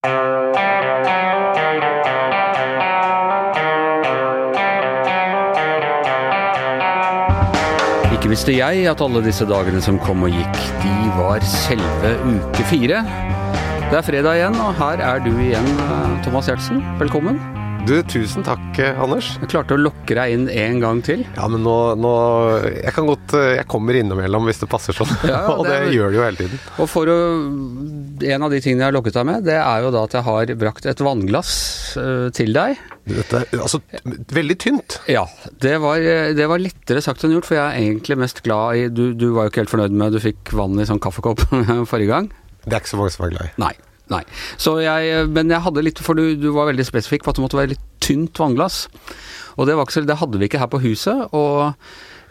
Ikke visste jeg at alle disse dagene som kom og gikk, de var selve uke fire. Det er fredag igjen, og her er du igjen, eh, Thomas Giertsen. Velkommen. Du, tusen takk, Anders. Jeg klarte å lokke deg inn en gang til. Ja, men nå, nå Jeg kan godt eh, Jeg kommer innimellom hvis det passer sånn. Ja, og det, det- gjør det jo hele tiden. Og for å En av de tingene jeg har lokket deg med, det er jo da at jeg har brakt et vannglass eh, til deg. Dette er altså veldig tynt. Ja, det var, eh, det var lettere sagt enn gjort, for jeg er egentlig mest glad i Du, du var jo ikke helt fornøyd med du fikk vann i sånn kaffekopp forrige gang. Det er ikke så mange som er glad i. Nei. Nei. Så jeg, men jeg hadde litt For du, du var veldig spesifikk på at det måtte være litt tynt vannglass. Og det, var ikke det hadde vi ikke her på huset. Og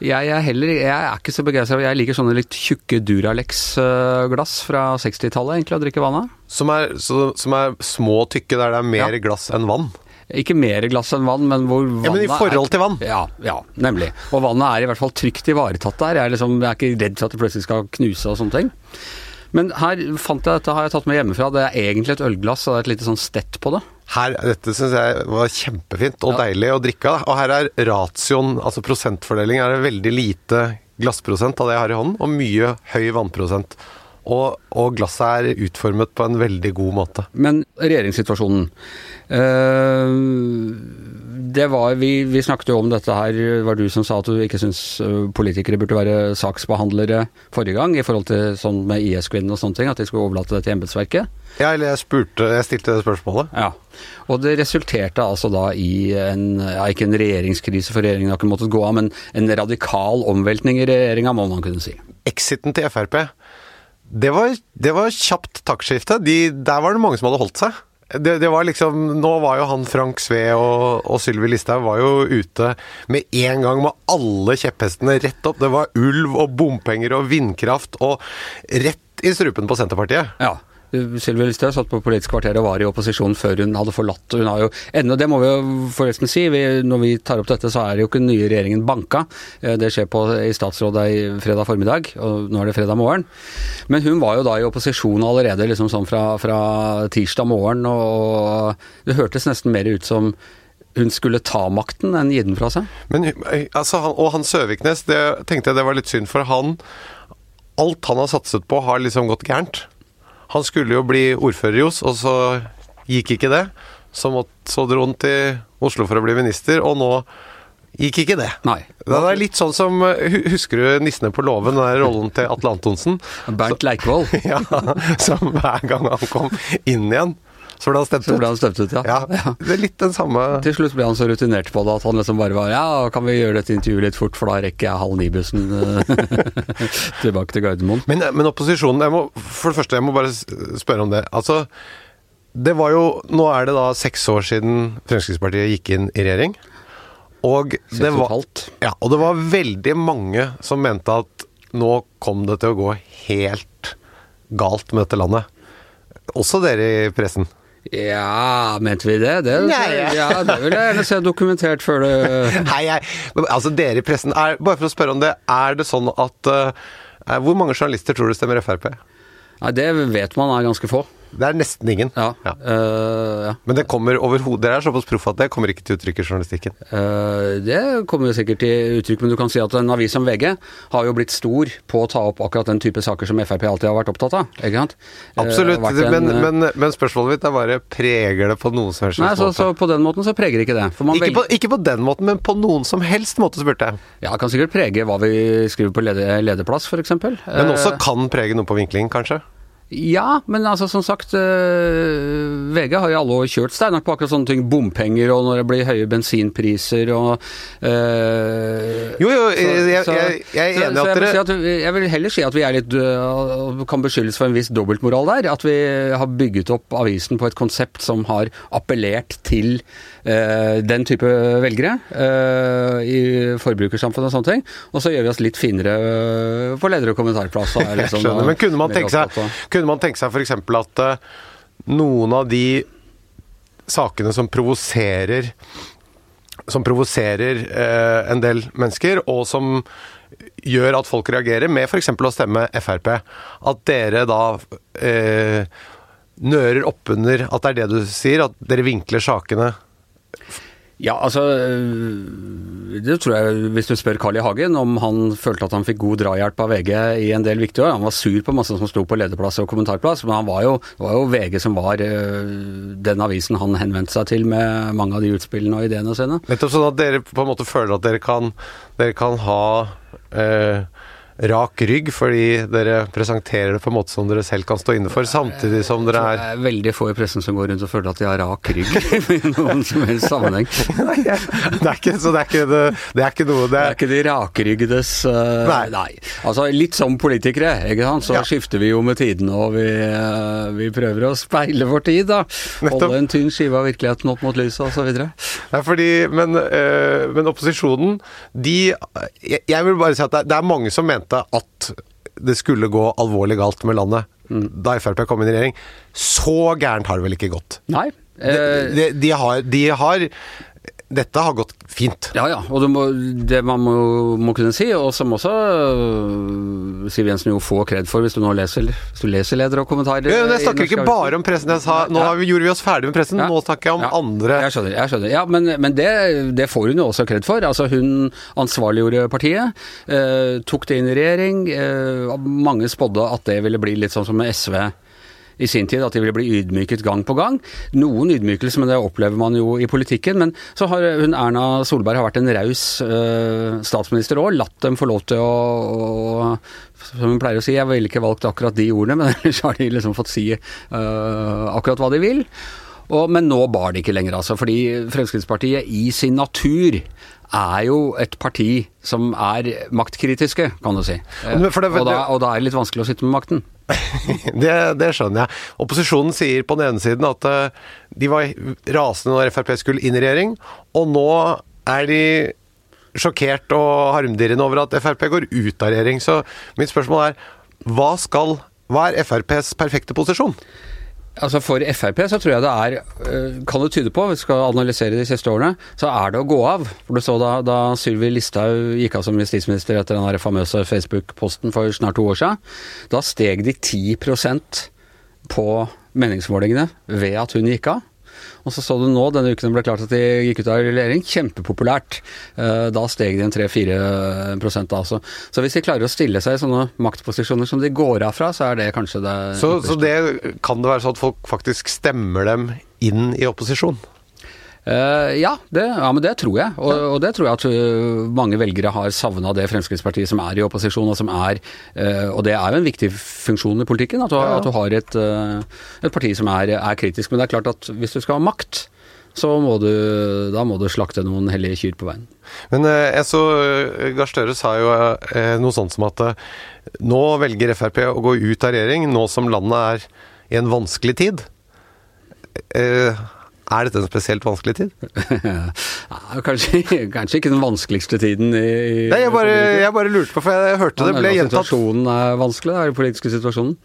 jeg er heller Jeg er ikke så begeistra. Jeg liker sånne litt tjukke Duralex-glass fra 60-tallet, egentlig, å drikke vann av. Som er, som er små og tykke, der det er mer Ja. glass enn vann. Ikke mer glass enn vann, men hvor vannet Ja, men i forhold til vann. Ja, ja, nemlig. Og vannet er i hvert fall trygt ivaretatt der. Jeg er, liksom, jeg er ikke redd for at det plutselig skal knuse og sånne ting. Men her fant jeg dette har jeg tatt med hjemmefra. Det er egentlig et ølglass, og det er et lite sånn stett på det. Her, Dette syns jeg var kjempefint og Ja. deilig å drikke av. Og her er ratioen, altså prosentfordeling, er det veldig lite glassprosent av det jeg har i hånden, og mye høy vannprosent. Og, og glasset er utformet på en veldig god måte. Men regjeringssituasjonen eh, Det var vi, vi snakket jo om dette her, det var du som sa at du ikke syns eh, politikere burde være saksbehandlere forrige gang, i forhold til sånn med IS-kvinnene og sånne ting, at de skulle overlate det til embetsverket. Ja, eller jeg spurte, jeg stilte det spørsmålet. Ja. Og det resulterte altså da i en, ja ikke en regjeringskrise, for regjeringen har ikke måttet gå av, men en radikal omveltning i regjeringa, må man kunne si. Exiten til Frp, det var, det var kjapt taktskifte. De, der var det mange som hadde holdt seg. Det, det var liksom, Nå var jo han Frank Sve og, og Sylvi Listhaug var jo ute med en gang med alle kjepphestene rett opp. Det var ulv og bompenger og vindkraft og rett i strupen på Senterpartiet. Ja. Sylvi Listhaug satt på Politisk kvarter og var i opposisjon før hun hadde forlatt. Hun har jo ennå, det må vi jo forresten si, vi, når vi tar opp dette så er det jo ikke den nye regjeringen banka. Eh, Det skjer på, i statsrådet i fredag formiddag, og nå er det fredag morgen. Men hun var jo da i opposisjon allerede liksom sånn fra, fra tirsdag morgen, og det hørtes nesten mer ut som hun skulle ta makten enn gi den fra seg. Men, altså, han, og han Søviknes, det tenkte jeg det var litt synd, for han Alt han har satset på, har liksom gått gærent. Han skulle jo bli ordfører i Os, og så gikk ikke det. Så, måtte, så dro han til Oslo for å bli minister, og nå gikk ikke det. Nei. Det er litt sånn som Husker du 'Nissene på låven', den der rollen til Atle Antonsen? Bernt Leikvoll. Ja, som hver gang han kom inn igjen, så ble han stemt Så ut. ble han stemt ut, ja. Ja, det er litt den samme Til slutt ble han så rutinert på det at han liksom bare var Ja, kan vi gjøre dette intervjuet litt fort, for da rekker jeg halv ni-bussen eh, tilbake til Gardermoen. Men, men opposisjonen må, For det første, jeg må bare spørre om det. Altså, det var jo Nå er det da seks år siden Fremskrittspartiet gikk inn i regjering. Og det var, ja, og det var veldig mange som mente at nå kom det til å gå helt galt med dette landet. Også dere i pressen. Ja, mente vi det? Det, Nei, ja. ja, det vil jeg gjerne se dokumentert før det Nei, jeg, altså dere i pressen er, Bare for å spørre om det, er det sånn at uh, Hvor mange journalister tror du stemmer Frp? Nei, det vet man er ganske få. Det er nesten ingen. Ja. Ja. Uh, ja. Men det kommer overhodet Dere er såpass proffe at det kommer ikke til uttrykk i journalistikken. Uh, det kommer jo sikkert til uttrykk, men du kan si at en avis som VG har jo blitt stor på å ta opp akkurat den type saker som Frp alltid har vært opptatt av. ikke sant? Eh, Absolutt. uh, en, men, men, men spørsmålet mitt er bare preger det på noen som helst Nei, så, måte? så på den måten så preger ikke det. Ikke, på, ikke på den måten, men på noen som helst måte, spurte jeg. Ja, det kan sikkert prege hva vi skriver på leder, lederplass, f.eks. Men også kan prege noe på vinkling, kanskje? Ja, men altså som sagt eh, VG har jo alle år kjørt steinak på akkurat sånne ting. Bompenger og når det blir høye bensinpriser og eh, Jo, jo, så- jeg, så- jeg, jeg er enig så, så jeg at dere si at Jeg vil heller si at vi er litt øh, kan beskyldes for en viss dobbeltmoral der. At vi har bygget opp avisen på et konsept som har appellert til øh, den type velgere øh, i forbrukersamfunnet og sånne ting. Og så gjør vi oss litt finere øh, på leder- og kommentarplass. liksom, skjønner, men kunne man tenke seg, kunne man tenke seg f.eks. at eh, noen av de sakene som provoserer som provoserer eh, en del mennesker, og som gjør at folk reagerer, med f.eks. å stemme Frp, at dere da eh, nører oppunder at det er det du sier, at dere vinkler sakene Ja, altså øh, Det tror jeg, hvis du spør Carl I. Hagen om han følte at han fikk god drahjelp av VG i en del viktige år. Han var sur på masse som sto på lederplass og kommentarplass, men han var jo, var jo VG som var øh, den avisen han henvendte seg til med mange av de utspillene og ideene sine. Nettopp sånn at dere på en måte føler at dere kan, dere kan ha eh, rak rygg, fordi dere presenterer det på en måte som dere selv kan stå inne for, samtidig som dere Det er er veldig få i pressen som går rundt og føler at de har rak rygg i noen som helst sammenheng. det er ikke, Så det er ikke, det, det er ikke noe det Det er er, ikke de rakryggedes uh, Nei. nei. Altså litt som politikere, ikke sant. Så Ja. skifter vi jo med tidene og vi, uh, vi prøver å speile vår tid, da. Nettopp. Holde en tynn skive av virkeligheten opp mot lyset osv. Nei, fordi, men, uh, men opposisjonen, de jeg, jeg vil bare si at det er, det er mange som mente at det skulle gå alvorlig galt med landet da Frp kom inn i regjering. Så gærent har det vel ikke gått? Nei. De, de, de, har, de har Dette har gått fint. Ja, ja. Og det, må, det man må, må kunne si, og som også øh, Siv Jensen jo får kred for, hvis du nå leser, hvis du leser leder og kommentarer Ja, jeg snakker ikke bare om pressen. Jeg sa, nå vi, gjorde vi oss ferdig med pressen, nå snakker jeg om andre Jeg skjønner. jeg skjønner. Ja, Men, men det, det får hun jo også kred for. Altså Hun ansvarliggjorde partiet, eh, tok det inn i regjering. Eh, mange spådde at det ville bli litt sånn som med SV i sin tid, at de ville bli ydmyket gang på gang. Noen ydmykelse, men det opplever man jo i politikken. Men så har hun Erna Solberg har vært en raus eh, statsminister òg, latt dem få lov til å, å Som hun pleier å si, jeg ville ikke valgt akkurat de ordene, men ellers har de liksom fått si eh, akkurat hva de vil. Og, men nå bar det ikke lenger, altså. Fordi Fremskrittspartiet i sin natur er jo et parti som er maktkritiske, kan du si. Det- og, da, og da er det litt vanskelig å sitte med makten. det, det skjønner jeg. Opposisjonen sier på den ene siden at eh, de var rasende når Frp skulle inn i regjering, og nå er de sjokkert og harmdirrende over at Frp går ut av regjering. Så mitt spørsmål er hva skal hva er FrPs perfekte posisjon? Altså For Frp så tror jeg det er, øh, kan det tyde på, vi skal analysere de siste årene, så er det å gå av. For du så da, da Sylvi Listhaug gikk av som justisminister etter den der famøse Facebook-posten for snart to år siden, da steg de 10% på meningsmålingene ved at hun gikk av. Og så så du nå, denne uken det ble klart at de gikk ut av regjering, kjempepopulært. Eh, Da steg de en 3-4 da også. Så hvis de klarer å stille seg i sånne maktposisjoner som de går av fra, så er det kanskje det Så, så det kan det være sånn at folk faktisk stemmer dem inn i opposisjon? Eh, ja, det, ja, men det tror jeg. Og, og det tror jeg at uh, mange velgere har savna det Fremskrittspartiet som er i opposisjon, og som er uh, Og det er jo en viktig funksjon i politikken, at du, har- at du har et, et parti som er, er kritisk. Men det er klart at hvis du skal ha makt, så må du, da må du slakte noen hellige kyr på veien. Men jeg så Gahr Støre sa jo noe sånt som at nå velger Frp å gå ut av regjering, nå som landet er i en vanskelig tid. Eh, er dette en spesielt vanskelig tid? Ja, kanskje, kanskje ikke den vanskeligste tiden i, Nei, jeg bare, jeg bare lurte på, for jeg hørte det ble gjentatt. Situasjonen er vanskelig, er den politiske situasjonen.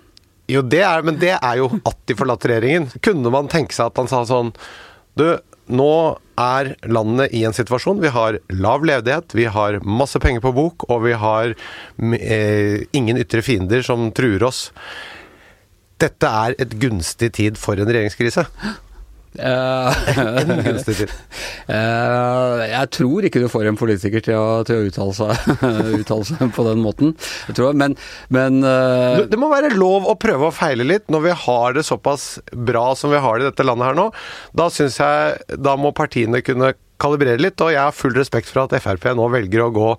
Jo, det er, men det er jo at de forlater regjeringen. Kunne man tenke seg at han sa sånn Du, nå er landet i en situasjon. Vi har lav ledighet, vi har masse penger på bok, og vi har eh, ingen ytre fiender som truer oss. Dette er et gunstig tid for en regjeringskrise. Eh, En gunstig. Eh, jeg tror ikke du får en politiker til å, til å uttale, seg, uttale seg på den måten. Jeg tror, men men uh... Det- Det må være lov å prøve å feile litt når vi har det såpass bra som vi har det i dette landet her nå. Da syns jeg Da må partiene kunne kalibrere litt, og jeg har full respekt for at Frp nå velger å gå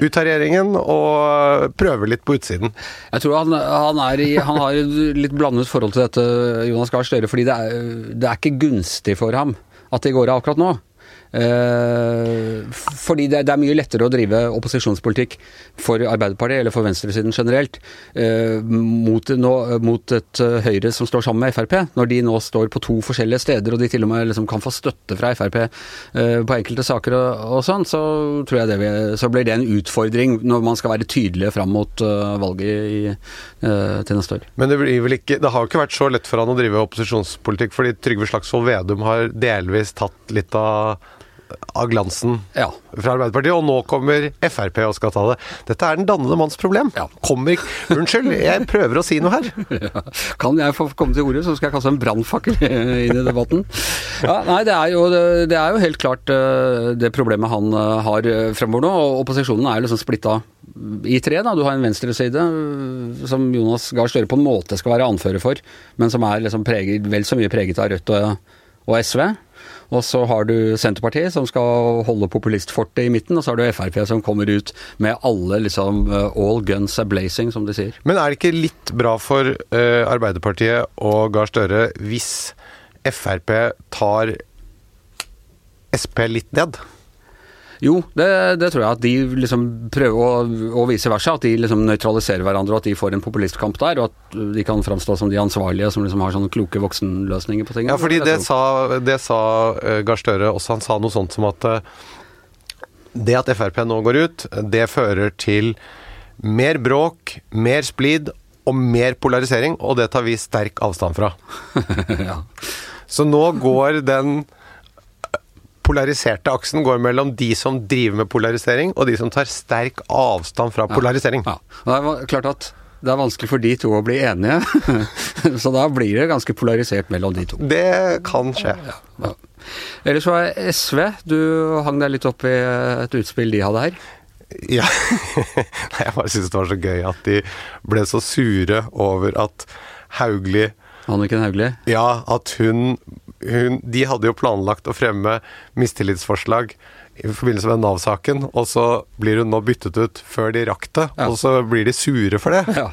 ut av regjeringen og prøve litt på utsiden. jeg tror han, han, i, han har litt blandet forhold til dette, Jonas Gahr Støre, fordi det er, det er ikke gunstig for ham at de går av akkurat nå. Eh, fordi det, er mye lettere å drive opposisjonspolitikk for Arbeiderpartiet, eller for venstresiden generelt, eh, mot, mot et eh, Høyre som står sammen med Frp. Når de nå står på to forskjellige steder, og de til og med liksom kan få støtte fra Frp på enkelte saker og, og sånn, så tror jeg det vil, så blir det en utfordring når man skal være tydelige fram mot valget i, til neste år. Men det, ikke, det har jo ikke vært så lett for han å drive opposisjonspolitikk, fordi Trygve Slagsvold Vedum har delvis tatt litt av av glansen Ja. fra Arbeiderpartiet, og nå kommer Frp og skal ta det. Dette er den dannede manns problem. Ja. Kommer Unnskyld, jeg prøver å si noe her. Ja. Kan jeg få komme til ordet, så skal jeg kaste en brannfakkel inn i debatten. Ja, nei, det er, jo, det er jo helt klart eh, det problemet han eh, har eh, fremover nå. og Opposisjonen er liksom splitta i tre. da. Du har en venstreside som Jonas Gahr Støre på en måte skal være anfører for, men som er liksom preget, vel så mye preget av Rødt og, og SV. Og så har du Senterpartiet som skal holde populistfortet i midten, og så har du Frp som kommer ut med alle liksom eh, all guns are blazing, som de sier. Men er det ikke litt bra for uh, Arbeiderpartiet og Gahr Støre hvis Frp tar Sp litt ned? Jo, det, det tror jeg at de liksom prøver å, å vise versa. At de liksom nøytraliserer hverandre, og at de får en populistkamp der. Og at de kan framstå som de ansvarlige som liksom har sånne kloke voksenløsninger på ting. Ja, fordi det sa, det sa eh, Gahr Støre også. Han sa noe sånt som at eh, det at Frp nå går ut, det fører til mer bråk, mer splid og mer polarisering, og det tar vi sterk avstand fra. ja. Så nå går den polariserte aksen går mellom de som driver med polarisering, og de som tar sterk avstand fra polarisering. Ja. Og Det er klart at det er vanskelig for de to å bli enige, så da blir det ganske polarisert mellom de to. Det kan skje. Ja. Ellers så er SV, du hang deg litt opp i et utspill de hadde her. Ja. Jeg bare syns det var så gøy at de ble så sure over at Hauglie Anniken Hauglie. Ja, at hun, hun De hadde jo planlagt å fremme mistillitsforslag i forbindelse med Nav-saken, og så blir hun nå byttet ut før de rakk det, Ja. og så blir de sure for det. Ja,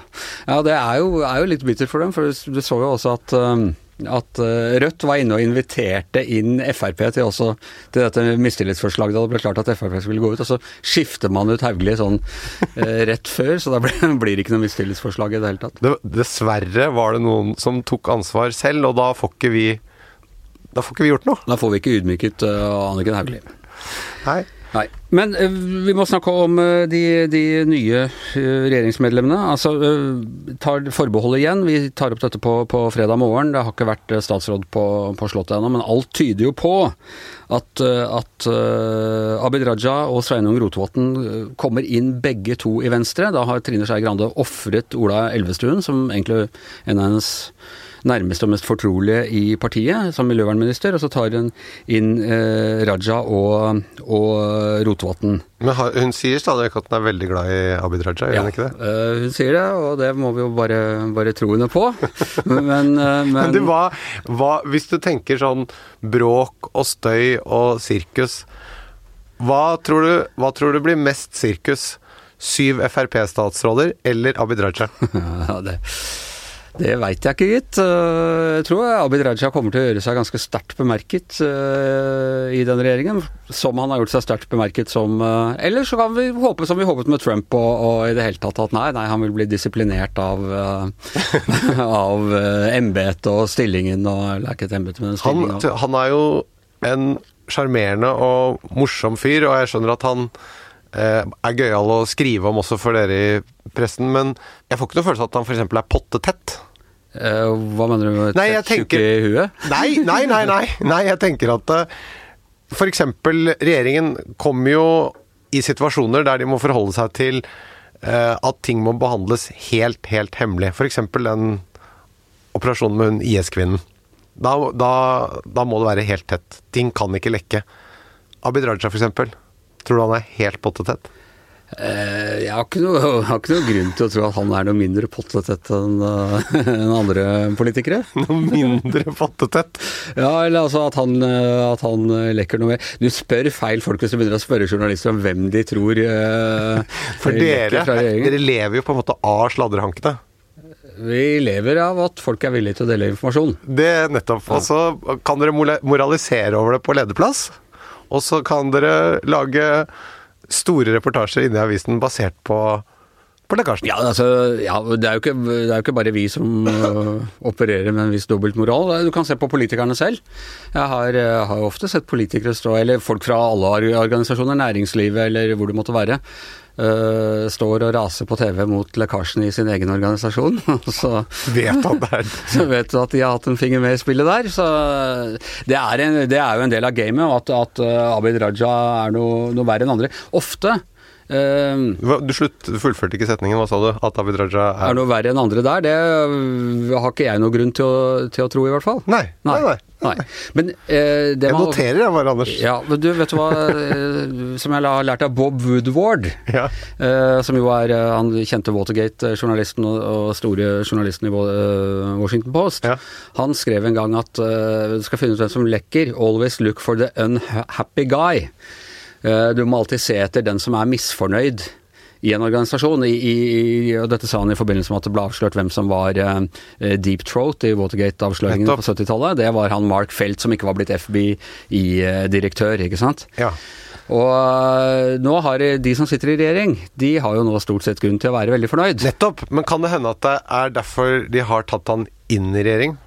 ja det er jo, er jo litt bittert for dem, for du så jo også at um, at uh, Rødt var inne og inviterte inn Frp til, også, til dette mistillitsforslaget da det ble klart at Frp skulle gå ut. Og så skifter man ut Hauglie sånn uh, rett før, så da ble, blir det ikke noe mistillitsforslag i det hele tatt. det. Dessverre var det noen som tok ansvar selv, og da får ikke vi Da får ikke vi gjort noe. Da får vi ikke ydmyket uh, Anniken Hauglie. Nei. Nei. Men uh, vi må snakke om uh, de, de nye regjeringsmedlemmene. Altså, tar forbeholdet igjen. Vi tar opp dette på, på fredag morgen. Det har ikke vært statsråd på, på Slottet ennå, men alt tyder jo på at, at Abid Raja og Sveinung Rotevatn kommer inn begge to i Venstre. Da har Trine Skei Grande ofret Ola Elvestuen, som egentlig en av hennes nærmeste og mest fortrolige i partiet, som miljøvernminister, og så tar hun inn eh, Raja og, og Rotevatn. Men hun sier stadig vekk at hun er veldig glad i Abid Raja, gjør hun ikke det? eh, hun sier det, og det må vi jo bare, bare tro henne på. men, eh, men, Men du, hva, hva, hvis du tenker sånn bråk og støy og sirkus, hva tror du, hva tror du blir mest sirkus? Syv Frp-statsråder eller Abid Raja? ja, det, det veit jeg ikke, gitt. Eh, Jeg tror Abid Raja kommer til å gjøre seg ganske sterkt bemerket eh, i den regjeringen. Som han har gjort seg sterkt bemerket som uh, Eller så kan vi håpe som vi håpet med Trump, og, og i det hele tatt at nei, nei, han vil bli disiplinert av av embetet og stillingen, og eller ikke et embete, men en Han, han er jo en sjarmerende og morsom fyr, og jeg skjønner at han eh, er gøyal å skrive om også for dere i pressen, men jeg får ikke noe følelse av at han f.eks. er pottetett. Eh, hva mener du med Nei, tjukk i huet? Nei, nei, nei, nei. nei jeg tenker at uh, f.eks. regjeringen kommer jo i situasjoner der de må forholde seg til eh, at ting må behandles helt, helt hemmelig. F.eks. den operasjonen med hun IS-kvinnen. Da, da, da må det være helt tett. Ting kan ikke lekke. Abid Raja, f.eks. Tror du han er helt pottetett? Eh, jeg, har ikke noe, har ikke noe grunn til å tro at han er noe mindre pottetett enn eh, enn andre politikere. Noe mindre pottetett? Ja, eller altså at han, eh, at han lekker noe mer. Du spør feil folk hvis du begynner å spørre journalister om hvem de tror eh, For dere, dere lever jo på en måte av sladrehankene. Vi lever av at folk er villige til å dele informasjon. Det nettopp. Og så kan dere moralisere over det på lederplass. Og så kan dere lage store reportasjer inni avisen basert på. Ja, altså, ja, det, er ikke, det er jo ikke bare vi som uh, opererer med en viss dobbeltmoral. Du kan se på politikerne selv. Jeg har, uh, har ofte sett politikere stå, eller folk fra alle organisasjoner, næringslivet eller hvor det måtte være, eh, står og raser på TV mot lekkasjene i sin egen organisasjon. så Vet han det så vet du at de har hatt en finger med i spillet der. Så det er, en, det er jo en del av gamet, at, at uh, Abid Raja er noe, noe verre enn andre. Ofte uh, Du slutt, fullførte ikke setningen, hva sa du? At Abid Raja er er noe verre enn andre der, det uh, har ikke jeg noen grunn til å, til å tro, i hvert fall. Nei. Nei, nei. Nei. Men eh, det Jeg man noterer jeg bare, Anders. Ja, men du, vet du hva eh, som jeg har lært av Bob Woodward? Ja. Eh, som jo er han kjente Watergate-journalisten og, og store journalisten i Washington Post. Ja. Han skrev en gang at du skal finne ut hvem som lekker. Always look for the unhappy guy. Eh, du må alltid se etter den som er misfornøyd i en organisasjon. I, i, og dette sa han i forbindelse med at det ble avslørt hvem som var uh, deep throat i Watergate-avsløringene på 70-tallet. Det var han Mark Felt som ikke var blitt FBI-direktør, ikke sant. Ja. Og nå har de som sitter i regjering, de har jo nå stort sett grunn til å være veldig fornøyd. Nettopp. Men kan det hende at det er derfor de har tatt han inn i regjering?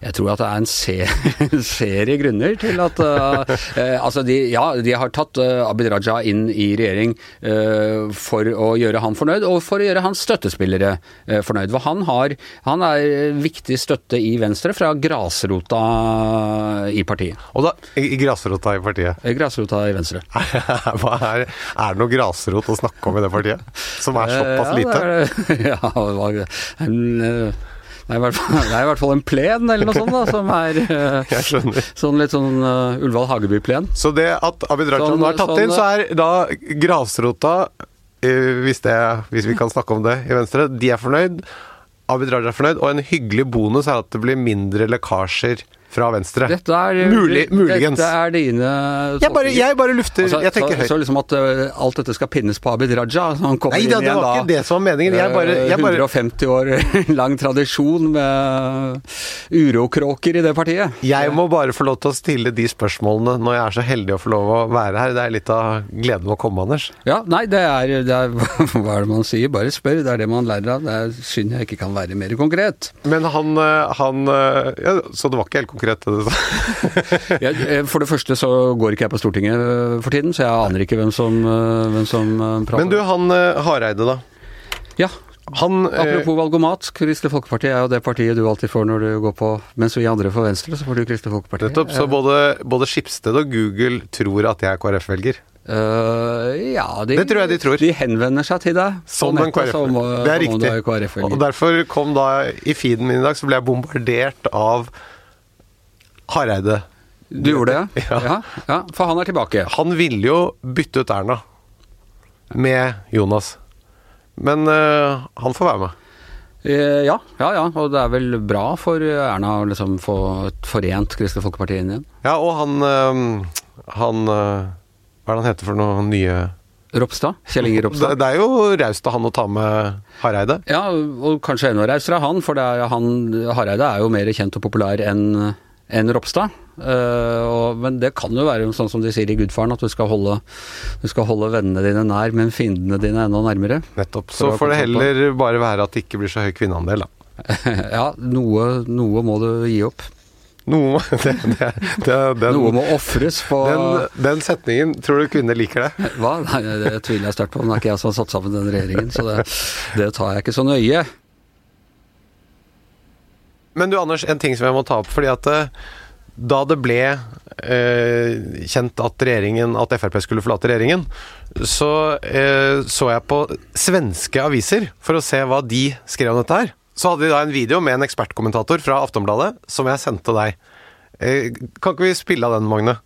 Jeg tror at det er en serie, en serie grunner til at eh, Altså, de, ja, de har tatt uh, Abid Raja inn i regjering uh, for å gjøre han fornøyd, og for å gjøre hans støttespillere fornøyd. For han, har, han er viktig støtte i Venstre fra grasrota i partiet. Og da, i, grasrota i partiet. Grasrota i Venstre. Hva er, er det noe grasrot å snakke om i det partiet? Som er såpass lite? Ja, det er, ja, det var en, det er, fall, det er i hvert fall en plen eller noe sånt da, som er uh, sånn litt sånn uh, Ullevål Hageby-plen. Så det at Abid Raja Sånn- nå er tatt sånn- inn, så er da grasrota uh, hvis, det, hvis vi kan snakke om det i Venstre, de er fornøyd. Abid Raja er fornøyd, og en hyggelig bonus er at det blir mindre lekkasjer fra Venstre. Dette er, Mulig, muligens. Dette er dine Jeg bare, jeg bare lufter Altså, Jeg tenker så, så liksom at uh, alt dette skal pinnes på Abid Raja. Så han kommer Nei inn det igjen var da. ikke det som var meningen. Jeg bare, jeg bare 150 år lang tradisjon med urokråker i det partiet. Jeg må bare få lov til å stille de spørsmålene når jeg er så heldig å få lov å være her. Det er litt av gleden å komme, Anders. Ja, nei, det er, det er Hva er det man sier? Bare spør. Det er det man lærer av. Det er synd jeg ikke kan være mer konkret. Men han, eh, han eh, ja, Så det var ikke helt konkret det du sa? Jeg, for det første så går ikke jeg på Stortinget eh, for tiden, så jeg aner ikke hvem som, eh, hvem som eh, prater. Men du, han Hareide, da. Ja, Han apropos valgomat. Kristelig Folkeparti er jo det partiet du alltid får når du går på Mens vi andre får Venstre, så får du Kristelig Folkeparti. Nettopp. Så både, både Skipsted og Google tror at jeg er KrF-velger. Uh, ja, de, Det tror jeg de tror. De henvender seg til deg. Som en KrF. som, Det er riktig. KrF-velger. Og derfor kom da i feeden min i dag, så ble jeg bombardert av Hareide. Du gjorde det? Ja. ja? Ja, For han er tilbake. Han ville jo bytte ut Erna med Jonas. Men uh, han får være med. Eh, ja, ja, ja. Og det er vel bra for Erna å liksom få et forent Kristelig Folkeparti inn igjen. Ja, og han uh, Han Hva er det han heter for noe nye Ropstad? Kjell Inge det, Ropstad. det er jo raust av han å ta med Hareide. Ja, og kanskje enda rausere av han, for det han, Hareide er jo mer kjent og populær enn enn Ropstad. Uh, og, men det kan jo være sånn som de sier i Gudfaren, at du skal holde, du skal holde vennene dine nær, men fiendene dine enda nærmere. Nettopp. Så får det på. heller bare være at det ikke blir så høy kvinneandel, da. ja, noe, noe må du gi opp. Noe det, det, det, den, Noe må ofres på den, den setningen, tror du kvinner liker det? Hva? Nei, det tviler jeg sterkt på. Men det er ikke jeg som har satt sammen den regjeringen, så det, det tar jeg ikke så nøye. Men du Anders, en ting som jeg må ta opp. fordi at eh, da det ble eh, kjent at at Frp skulle forlate regjeringen, så eh, så jeg på svenske aviser for å se hva de skrev om dette her. Så hadde de da en video med en ekspertkommentator fra Aftonbladet som jeg sendte deg. Eh, kan ikke vi spille av den, Magne?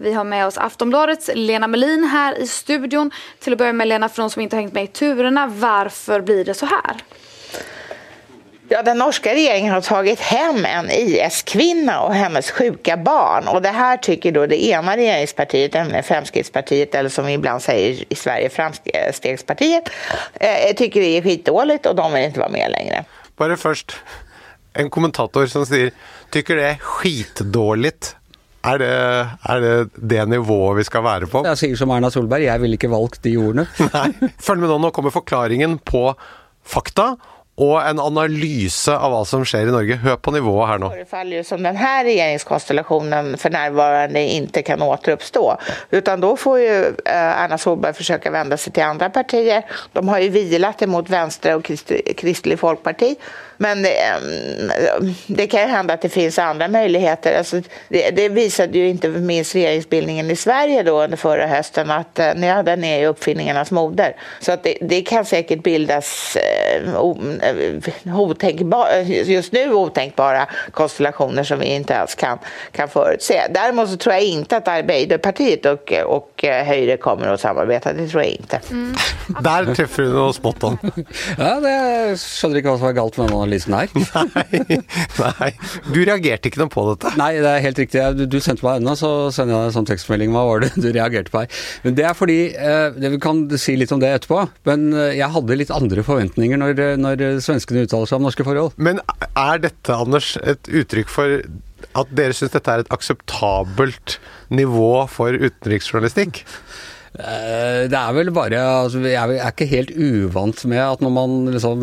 Vi har med oss Aftonbladets Lena Melin her i studion. Til å begynne med Lena, for noen som ikke har hengt med i turene, hvorfor blir det så här? Ja, den norska regeringen har tagit hem en IS-kvinna och hennes sjuka barn. Och det här tycker då det ena regeringspartiet, nämligen Fremskrittspartiet, eller som vi ibland säger i Sverige, Framstegspartiet, eh, tycker det är skitdåligt och de vill inte vara med längre. Bare først en kommentator som sier Tykker det er skitdårligt. Er det, er det det nivået vi skal være på? Jeg sier som Erna Solberg, jeg ville ikke valgt de ordene. Nei. Følg med nå, nå kommer forklaringen på fakta og en analyse av hva som skjer i Norge. Hør på nivået her nå. förefaller jo som denne regjeringskonstellasjonen for nærværende ikke kan återuppstå. Utan da får jo Erna Solberg forsøke å vende seg til andre partier. De har jo vilat imot Venstre og Kristelig Folkparti. Men det, det kan ju hända att det finns andra möjligheter. Alltså, det, det visade ju inte minst regeringsbildningen i Sverige då under förra hösten att eh, ja, den är ju uppfinningarnas moder. Så att det, det kan säkert bildas eh, o, eh, just nu otänkbara konstellationer som vi inte ens kan, kan förutse. Däremot så tror jag inte att Arbeiderpartiet och, og Høyre kommer att samarbeta. Det tror jag inte. Der treffer du noe spot on. Ja, det skjønner ikke hva som er galt med den analysen her. Nei, nei. Du reagerte ikke noe på dette. Nei, det er helt riktig. Du, du sendte meg ennå, så sender jeg deg en sånn tekstmelding. Hva var det du reagerte på her? Men det er fordi eh, det, Vi kan si litt om det etterpå, men eh, jeg hadde litt andre forventninger når, når svenskene uttaler seg om norske forhold. Men er dette, Anders, et uttrykk for at dere syns dette er et akseptabelt nivå for utenriksjournalistikk? Eh, Det er vel bare altså, Jeg er ikke helt uvant med at når man liksom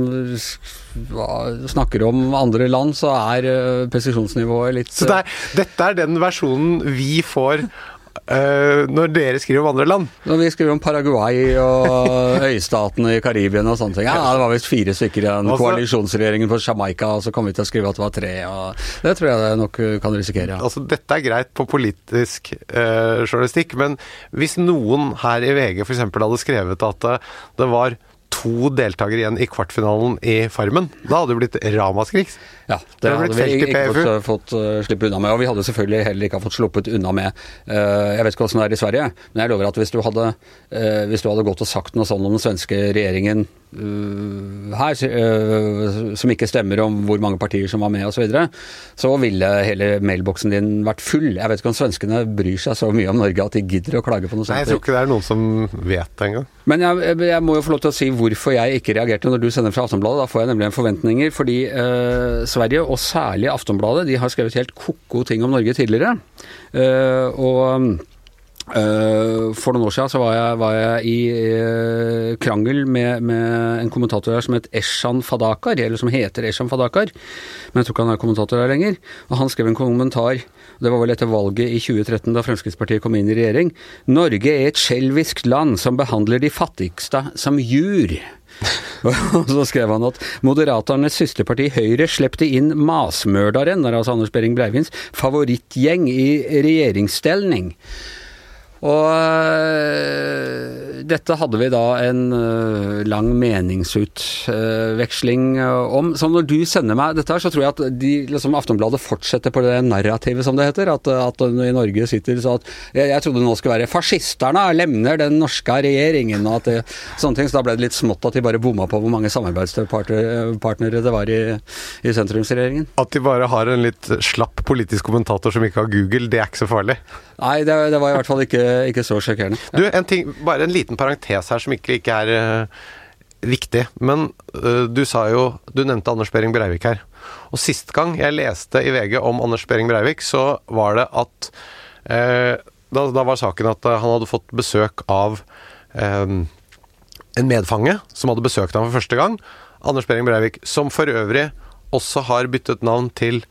snakker om andre land, så er eh, presisjonsnivået litt Så det er, dette er den versjonen vi får eh, når dere skriver om andre land? Når vi skriver om Paraguay og øystatene i Karibien og sånne ting. Ja, det var visst fire stykker i den Altså- koalisjonsregjeringen på Jamaica, og så kom vi til å skrive at det var tre. Og det tror jeg det nok kan risikere. Ja. Altså, dette er greit på politisk uh, journalistikk, men hvis noen her i VG f.eks. hadde skrevet at eh, det var to deltakere igjen i kvartfinalen i Farmen, da hadde det blitt ramaskrik. Ja, Det det hadde, hadde vi ikke fått, fått uh, slippe unna med. Og vi hadde selvfølgelig heller ikke fått sluppet unna med uh, Jeg vet ikke åssen det er i Sverige, men jeg lover at hvis du hadde, uh, hvis du hadde gått og sagt noe sånn om den svenske regjeringen her, uh, som ikke stemmer om hvor mange partier som var med osv., så, videre, så ville hele mailboksen din vært full. Jeg vet ikke om svenskene bryr seg så mye om Norge at de gidder å klage på noe sånt. Nei, jeg tror ikke det er noen som vet det engang. Men jeg, jeg må jo få lov til å si hvorfor jeg ikke reagerte når du sender fra Aftonbladet. Da får jeg nemlig en forventninger. Fordi eh, Sverige, og særlig Aftonbladet, de har skrevet helt ko-ko ting om Norge tidligere. Eh, og for noen år siden så var jeg, var jeg i eh, krangel med, med en kommentator her som het Eshan Fadakar, eller som heter Eshan Fadakar, men jeg tror ikke han er kommentator her lenger. Og han skrev en kommentar, det var vel etter valget i 2013 da Fremskrittspartiet kom inn i regjering. Norge er et skjelvisk land som behandler de fattigste som jur. Og så skrev han at Moderaternes søsterparti Høyre slepte inn masmørderen, er altså Anders Behring Breivins, favorittgjeng i regjeringsstelling. Og øh, dette hadde vi da en øh, lang meningsutveksling øh, om. Så når du sender meg dette her, så tror jeg at de, liksom Aftonbladet fortsetter på det narrativet, som det heter. At, at i Norge sitter så at jeg, jeg trodde nå skulle være fascisterne lemner den norske regjeringen, og at det, sånne ting. Så da ble det litt smått at de bare bomma på hvor mange samarbeidspartnere det var i, i sentrumsregjeringen. At de bare har en litt slapp politisk kommentator som ikke har Google, det er ikke så farlig. Nei, det, det var i hvert fall ikke, ikke så sjokkerende. Du, en ting, bare en liten parentes her som ikke, ikke er uh, viktig. Men uh, du sa jo Du nevnte Anders Behring Breivik her. Og sist gang jeg leste i VG om Anders Behring Breivik, så var det at uh, da, da var saken at eh, han hadde fått besøk av eh, en medfange som hadde besøkt ham for første gang. Anders Behring Breivik, som for øvrig også har byttet navn til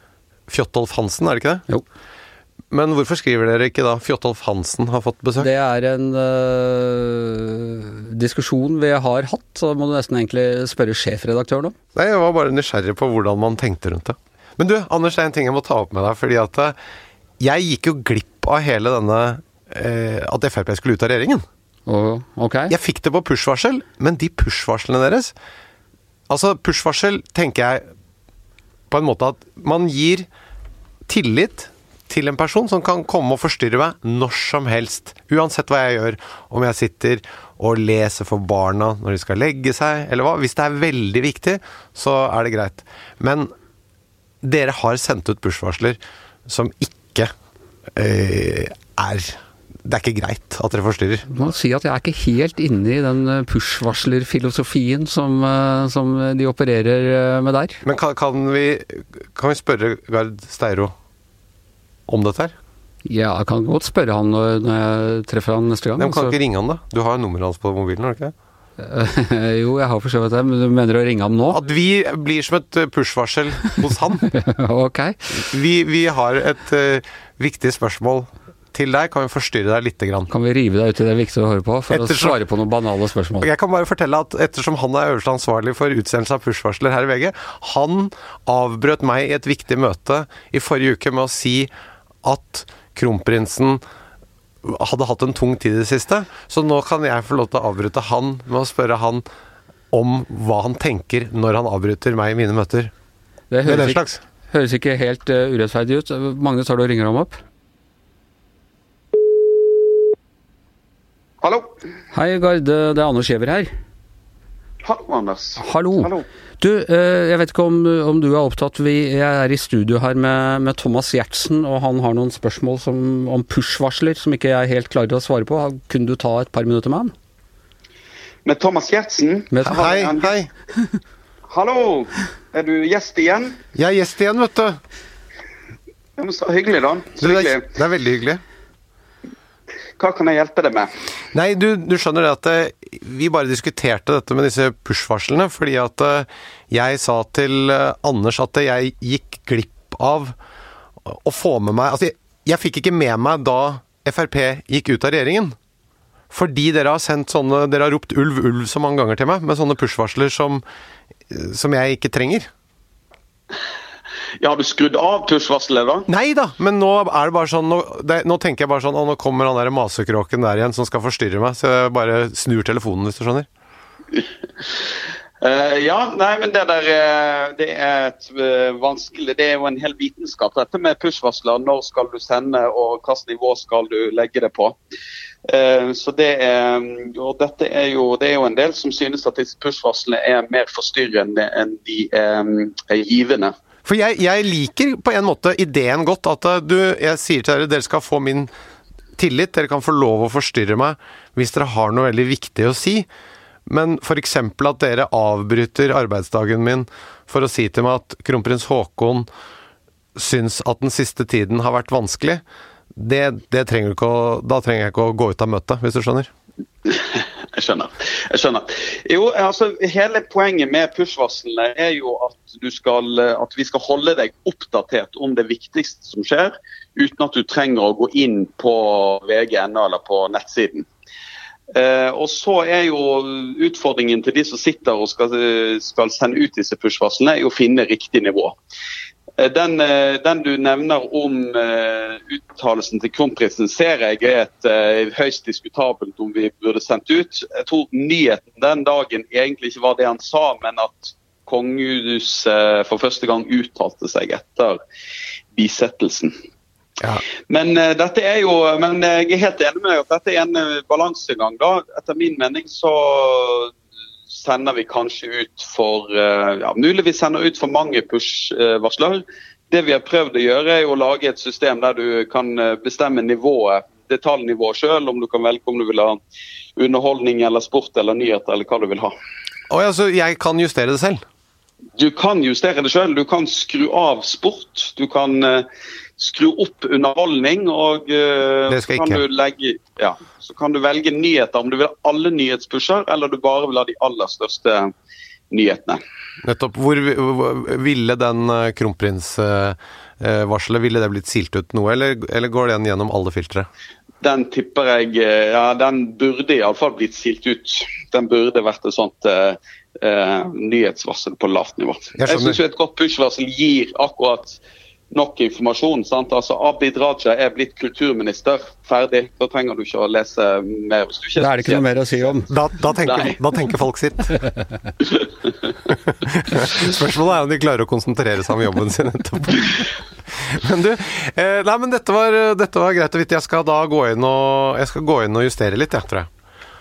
Fjotolf Hansen, er det ikke det? Jo. Men hvorfor skriver dere ikke da Fjotolf Hansen har fått besøk? Det er en øh, diskusjon vi har hatt, så må du nesten egentlig spørre sjefredaktøren om. Nei, Jeg var bare nysgjerrig på hvordan man tenkte rundt det. Men du, Anders, det er en ting jeg må ta opp med deg. fordi at eh, jeg gikk jo glipp av hele denne eh, At Frp skulle ut av regjeringen. Og, ok? Jeg fikk det på push-varsel, men de push-varslene deres Altså, push-varsel tenker jeg på en måte at man gir tillit til en person som kan komme og forstyrre meg når som helst. Uansett hva jeg gjør. Om jeg sitter og leser for barna når de skal legge seg, eller hva. Hvis det er veldig viktig, så er det greit. Men dere har sendt ut push-varsler som ikke øh, er Det er ikke greit at dere forstyrrer. Jeg må si at jeg er ikke helt inne i den øh, push-varsler-filosofien som, øh, som de opererer med der. Men kan, kan, vi, kan vi spørre Gard Steiro om dette her? Ja, jeg kan godt spørre han når, jeg treffer han neste gang. Nei, men kan så- ikke ringe han, da? Du har jo nummeret hans på mobilen, har du ikke det? jo, jeg har for så vidt det, men du mener å ringe ham nå? At vi blir som et eh, push-varsel hos han. ok. Vi, vi har et uh, viktig spørsmål til deg. Kan vi forstyrre deg lite grann? Kan vi rive deg ut i det viktige å høre på, for Ettersom- å svare på noen banale spørsmål? Jeg kan bare fortelle at ettersom han er øverste ansvarlig for utsendelse av push-varsler her i VG, han avbrøt meg i et viktig møte i forrige uke med å si at kronprinsen hadde hatt en tung tid i det siste. Så nå kan jeg få lov til å avbryte han med å spørre han om hva han tenker når han avbryter meg i mine møter. Det høres, det ikke, høres ikke helt uh, urettferdig ut. Magnus, tar du og ringer ham opp? Hallo. Hei, Gard. Det er Anders Giæver her. Hallo, Anders. Hallo. Hallo. Du, eh, jeg vet ikke om, om du er opptatt. Vi jeg er i studio her med, med Thomas Gjertsen, og han har noen spørsmål som, om push-varsler som ikke jeg helt klarer å svare på. Kunne du ta et par minutter med han? Med Thomas Gjertsen. Med, Hei, han- hei. Hallo. Er du gjest igjen? Jeg er gjest igjen, vet du. Ja, men Så hyggelig, da. Så er, hyggelig. det er veldig hyggelig. Hva kan jeg hjelpe deg med? Nei, du, du skjønner det at eh, vi bare diskuterte dette med disse push-varslene, fordi at eh, jeg sa til eh, Anders at jeg gikk glipp av å få med meg Altså, jeg, jeg fikk ikke med meg da Frp gikk ut av regjeringen. Fordi dere har sendt sånne Dere har ropt 'ulv, ulv' så mange ganger til meg, med sånne push-varsler som, som jeg ikke trenger. Ja, Har du skrudd av push-varselet, da? Nei da, men nå er det bare sånn Nå, det, nå tenker jeg bare sånn Å, nå kommer han der masekråken der igjen som skal forstyrre meg. Så jeg bare snur telefonen, hvis du skjønner. Uh, ja, nei, men det der eh, Det er et uh, vanskelig Det er jo en hel vitenskap, dette med push-varsler. Når skal du sende, og hvilket nivå skal du legge det på? Uh, så det er, og dette er jo, det er jo en del som synes at disse push-varslene er mer forstyrrende enn de um, er givende. For jeg, jeg liker på en måte ideen godt. At eh, du, jeg sier til dere dere skal få min tillit. Dere kan få lov å forstyrre meg hvis dere har noe veldig viktig å si. Men f.eks. at dere avbryter arbeidsdagen min for å si til meg at kronprins Haakon syns at den siste tiden har vært vanskelig, det, det trenger å, da trenger jeg ikke å gå ut av møtet, hvis du skjønner. Jeg skjønner. jeg skjønner. Jo, altså Hele poenget med push-varslene er jo at, skal, at vi skal holde deg oppdatert om det viktigste som skjer, uten at du trenger å gå inn på VG.no eller på nettsiden. Eh, og så er jo Utfordringen til de som sitter og skal, skal sende ut disse push-varslene, er å finne riktig nivå. Eh, Den, eh, den du nevner om eh, uttalelsen til kronprinsen, ser jeg er et høyst diskutabelt om vi burde sendt ut. Jeg tror nyheten den dagen egentlig ikke var det han sa, men at kongehuset for første gang uttalte seg etter bisettelsen. Ja. Men dette er jo, men jeg er helt enig med deg at dette er en balansegang. da. Etter min mening så sender vi kanskje ut for eh, ja, Mulig vi sender ut for mange push-varsler. Det vi har prøvd å gjøre, er å lage et system der du kan eh, bestemme nivået, detaljnivået sjøl, om du kan velge om du vil ha underholdning eller sport eller nyheter eller hva du vil ha. Oh, ja, så jeg kan justere det selv. Du kan justere det sjøl. Du kan skru av sport. Du kan eh, skru opp underholdning. Og eh, så, kan du legge, ja, så kan du velge nyheter, om du vil ha alle nyhetspusher, eller du bare vil ha de aller største nyhetene. Nettopp. Hvor, ville den eh, kronprinsvarselet Ville det blitt silt ut noe, eller, eller går den gjennom alle filtre? Den tipper jeg Ja, den burde iallfall blitt silt ut. Den burde vært et sånt eh, nyhetsvarsel på lavt nivå. Jeg Jeg syns et godt push-varsel gir akkurat nok informasjon. sant? Altså Abid Raja er blitt kulturminister. Ferdig. Da trenger du ikke å lese mer. hvis du ikke Da er det ikke noe mer å si om. Da, da, tenker, da tenker folk sitt. Spørsmålet er om de klarer å konsentrere seg om jobben sin etterpå. Men du, eh, nei, men dette var, dette var greit å vite. Jeg skal da gå inn og, jeg skal gå inn og justere litt, jeg, tror jeg.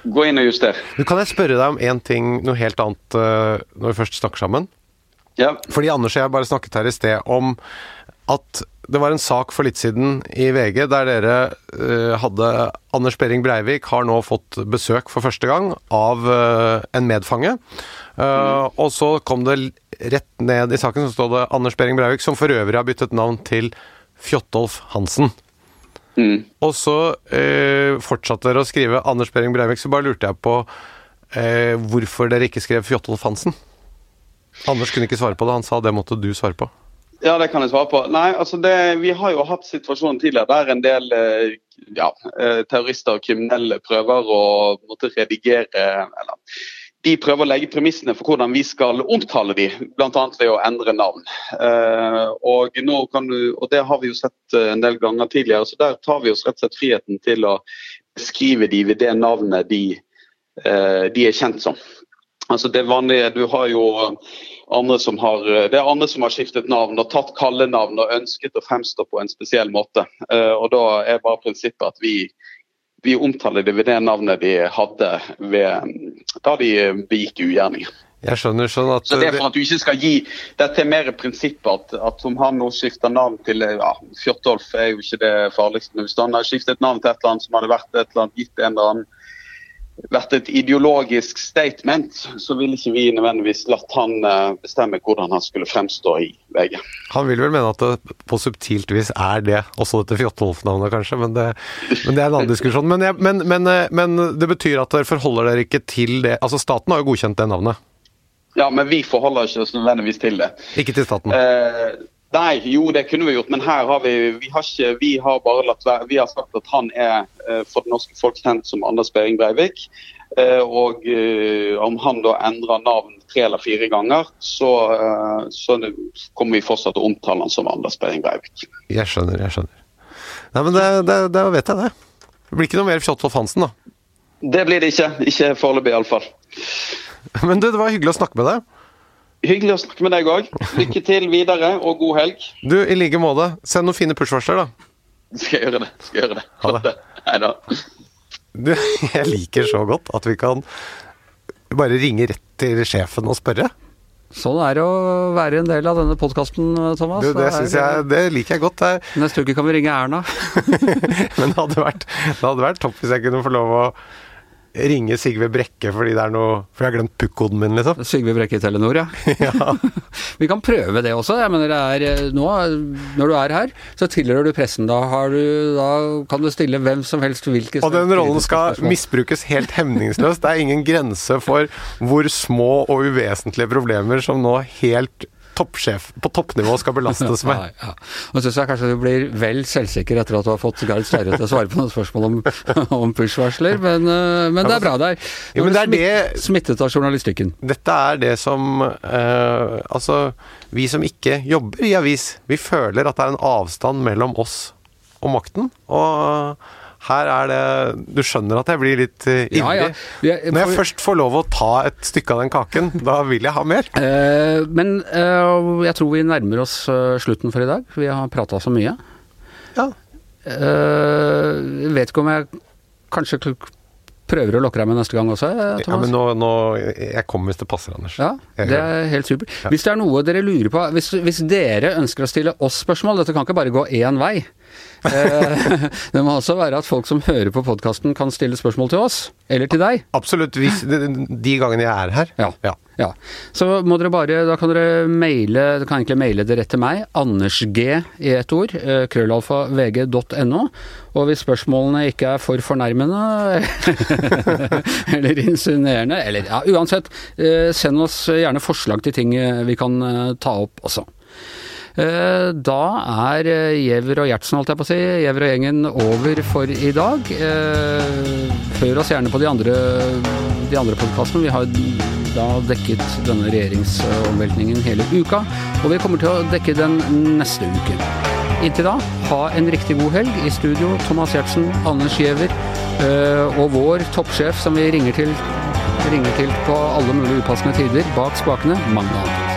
Gå inn og juster. Du, kan jeg spørre deg om én ting, noe helt annet, eh, når vi først snakker sammen? Ja. Fordi Anders og jeg bare snakket her i sted om at det var en sak for litt siden i VG der dere uh, hadde Anders Behring Breivik har nå fått besøk for første gang av uh, en medfange. Eh, Og så kom det rett ned i saken så stod det Anders Behring Breivik, som for øvrig har byttet navn til Fjotolf Hansen. Mm. Og så eh, fortsatte dere å skrive Anders Behring Breivik, så bare lurte jeg på eh, hvorfor dere ikke skrev Fjotolf Hansen. Anders kunne ikke svare på det, han sa det måtte du svare på. Ja, det kan jeg svare på. Nei, altså det, Vi har jo hatt situasjonen tidligere der en del eh, ja, eh, terrorister og kriminelle prøver å måtte redigere eller de prøver å legge premissene for hvordan vi skal omtale de, bl.a. ved å endre navn. Uh, og, du, og, Det har vi jo sett en del ganger tidligere, så der tar vi oss rett og slett friheten til å beskrive de ved det navnet de, uh, de er kjent som. Altså det vanlige, du har jo andre som har, det er andre som har skiftet navn og tatt kallenavn og ønsket å fremstå på en spesiell måte. Og Da er bare prinsippet at vi, vi omtaler det ved det navnet de hadde ved, da de begikk ugjerninger. Jeg skjønner sånn at Så det er for at du ikke skal gi Dette er mer prinsippet at, at om han nå skifter navn til ja, Fjortolf er jo ikke det farligste. Men hvis han har skiftet navn til et eller annet som hadde vært et eller annet gitt en eller annen vært et ideologisk statement, så ville ikke vi nødvendigvis latt han eh, bestemme hvordan han skulle fremstå i VG. Han vil vel mene at det på subtilt vis er det, også dette Fjotolf-navnet kanskje, men det, men det, er en annen diskusjon. Men, jeg, men, men, eh, det betyr at dere forholder dere ikke til det Altså staten har jo godkjent det navnet? Ja, men vi forholder ikke oss nødvendigvis til det. Ikke til staten? Eh, Nei, jo det kunne vi gjort, men her har vi vi har, ikke, vi har bare latt være. Vi har sagt at han er uh, for det norske folk kjent som Anders Behring Breivik. Uh, og uh, om han da endrer navn tre eller fire ganger, så, så kommer vi fortsatt å omtale han som Anders Behring Breivik. Jeg skjønner, jeg skjønner. Nei, men da vet jeg det. Det blir ikke noe mer Fjotolf Hansen, da? Det blir det ikke. Ikke foreløpig, iallfall. Men du, det var hyggelig å snakke med deg. Hyggelig å snakke med deg òg. Lykke til videre, og god helg. Du, i like måte. Send noen fine push-varsler, da. Skal jeg gjøre det. Skal jeg gjøre det. Ha det. Hei da. Du, jeg liker så godt at vi kan bare ringe rett til sjefen og spørre. Sånn er det å være en del av denne podkasten, Thomas. Du, det, det, jeg, det, liker jeg godt. Neste uke kan vi ringe Erna. Men det hadde, vært, det hadde vært topp hvis jeg kunne få lov å ringe Sigve Brekke fordi det er noe For jeg har glemt puck-koden min, liksom. Sigve Brekke i Telenor, ja. ja. Vi kan prøve det også. Jeg mener det er eh, nå, når du er her, så tilhører du pressen. Da, du, da kan du stille hvem som helst hvilke Og den rollen skal misbrukes helt hemningsløst. Det er ingen grense for hvor små og uvesentlige problemer som nå helt toppsjef på toppnivå skal belastes med. Ja, ja. Nå syns jeg kanskje du blir vel selvsikker etter at du har fått Gard Sverre til å svare på noen spørsmål om, om push-varsler, men, eh, men, det er bra der. Nå ja, er det smitt, smittet av journalistikken. Dette er det som eh, Altså, vi som ikke jobber i avis, vi føler at det er en avstand mellom oss og makten. og her er det Du skjønner at jeg blir litt uh, ivrig. Ja, ja. Jeg, Når jeg først får lov å ta et stykke av den kaken, da vil jeg ha mer. Uh, men uh, jeg tror vi nærmer oss slutten for i dag. Vi har prata så mye. Ja. Vet ikke om jeg kanskje prøver å lokke deg med neste gang også, Thomas? Ja, men nå, nå Jeg kommer hvis det passer, Anders. Ja, det er helt supert. Hvis det er noe dere lurer på hvis, hvis, dere ønsker å stille oss spørsmål, dette kan ikke bare gå én vei. Eh, det må også være at folk som hører på podkasten kan stille spørsmål til oss, eller til deg. Absolutt, hvis, de gangene jeg er her. Ja. ja. ja. Så må dere bare, da kan dere maile, du kan egentlig maile det rett til meg, andersg i ett ord, Krøllalfavg.no. krøllalfa vg.no. Og hvis spørsmålene ikke er for fornærmende eller insinuerende, eller ja, uansett, eh, send oss gjerne forslag til ting vi kan ta opp også. Eh, da er Gjever og Gjertsen, holdt jeg på å si, Gjever og gjengen over for i dag. Eh, hør oss gjerne på de andre, de andre podkastene. Vi har da dekket denne regjeringsomveltningen hele uka, og vi kommer til å dekke den neste uke. Inntil da, ha en riktig god helg. I studio Thomas Gjertsen, Anders Giæver og vår toppsjef som vi ringer til, ringer til på alle mulige upassende tider bak spakene, Magna Antonsen.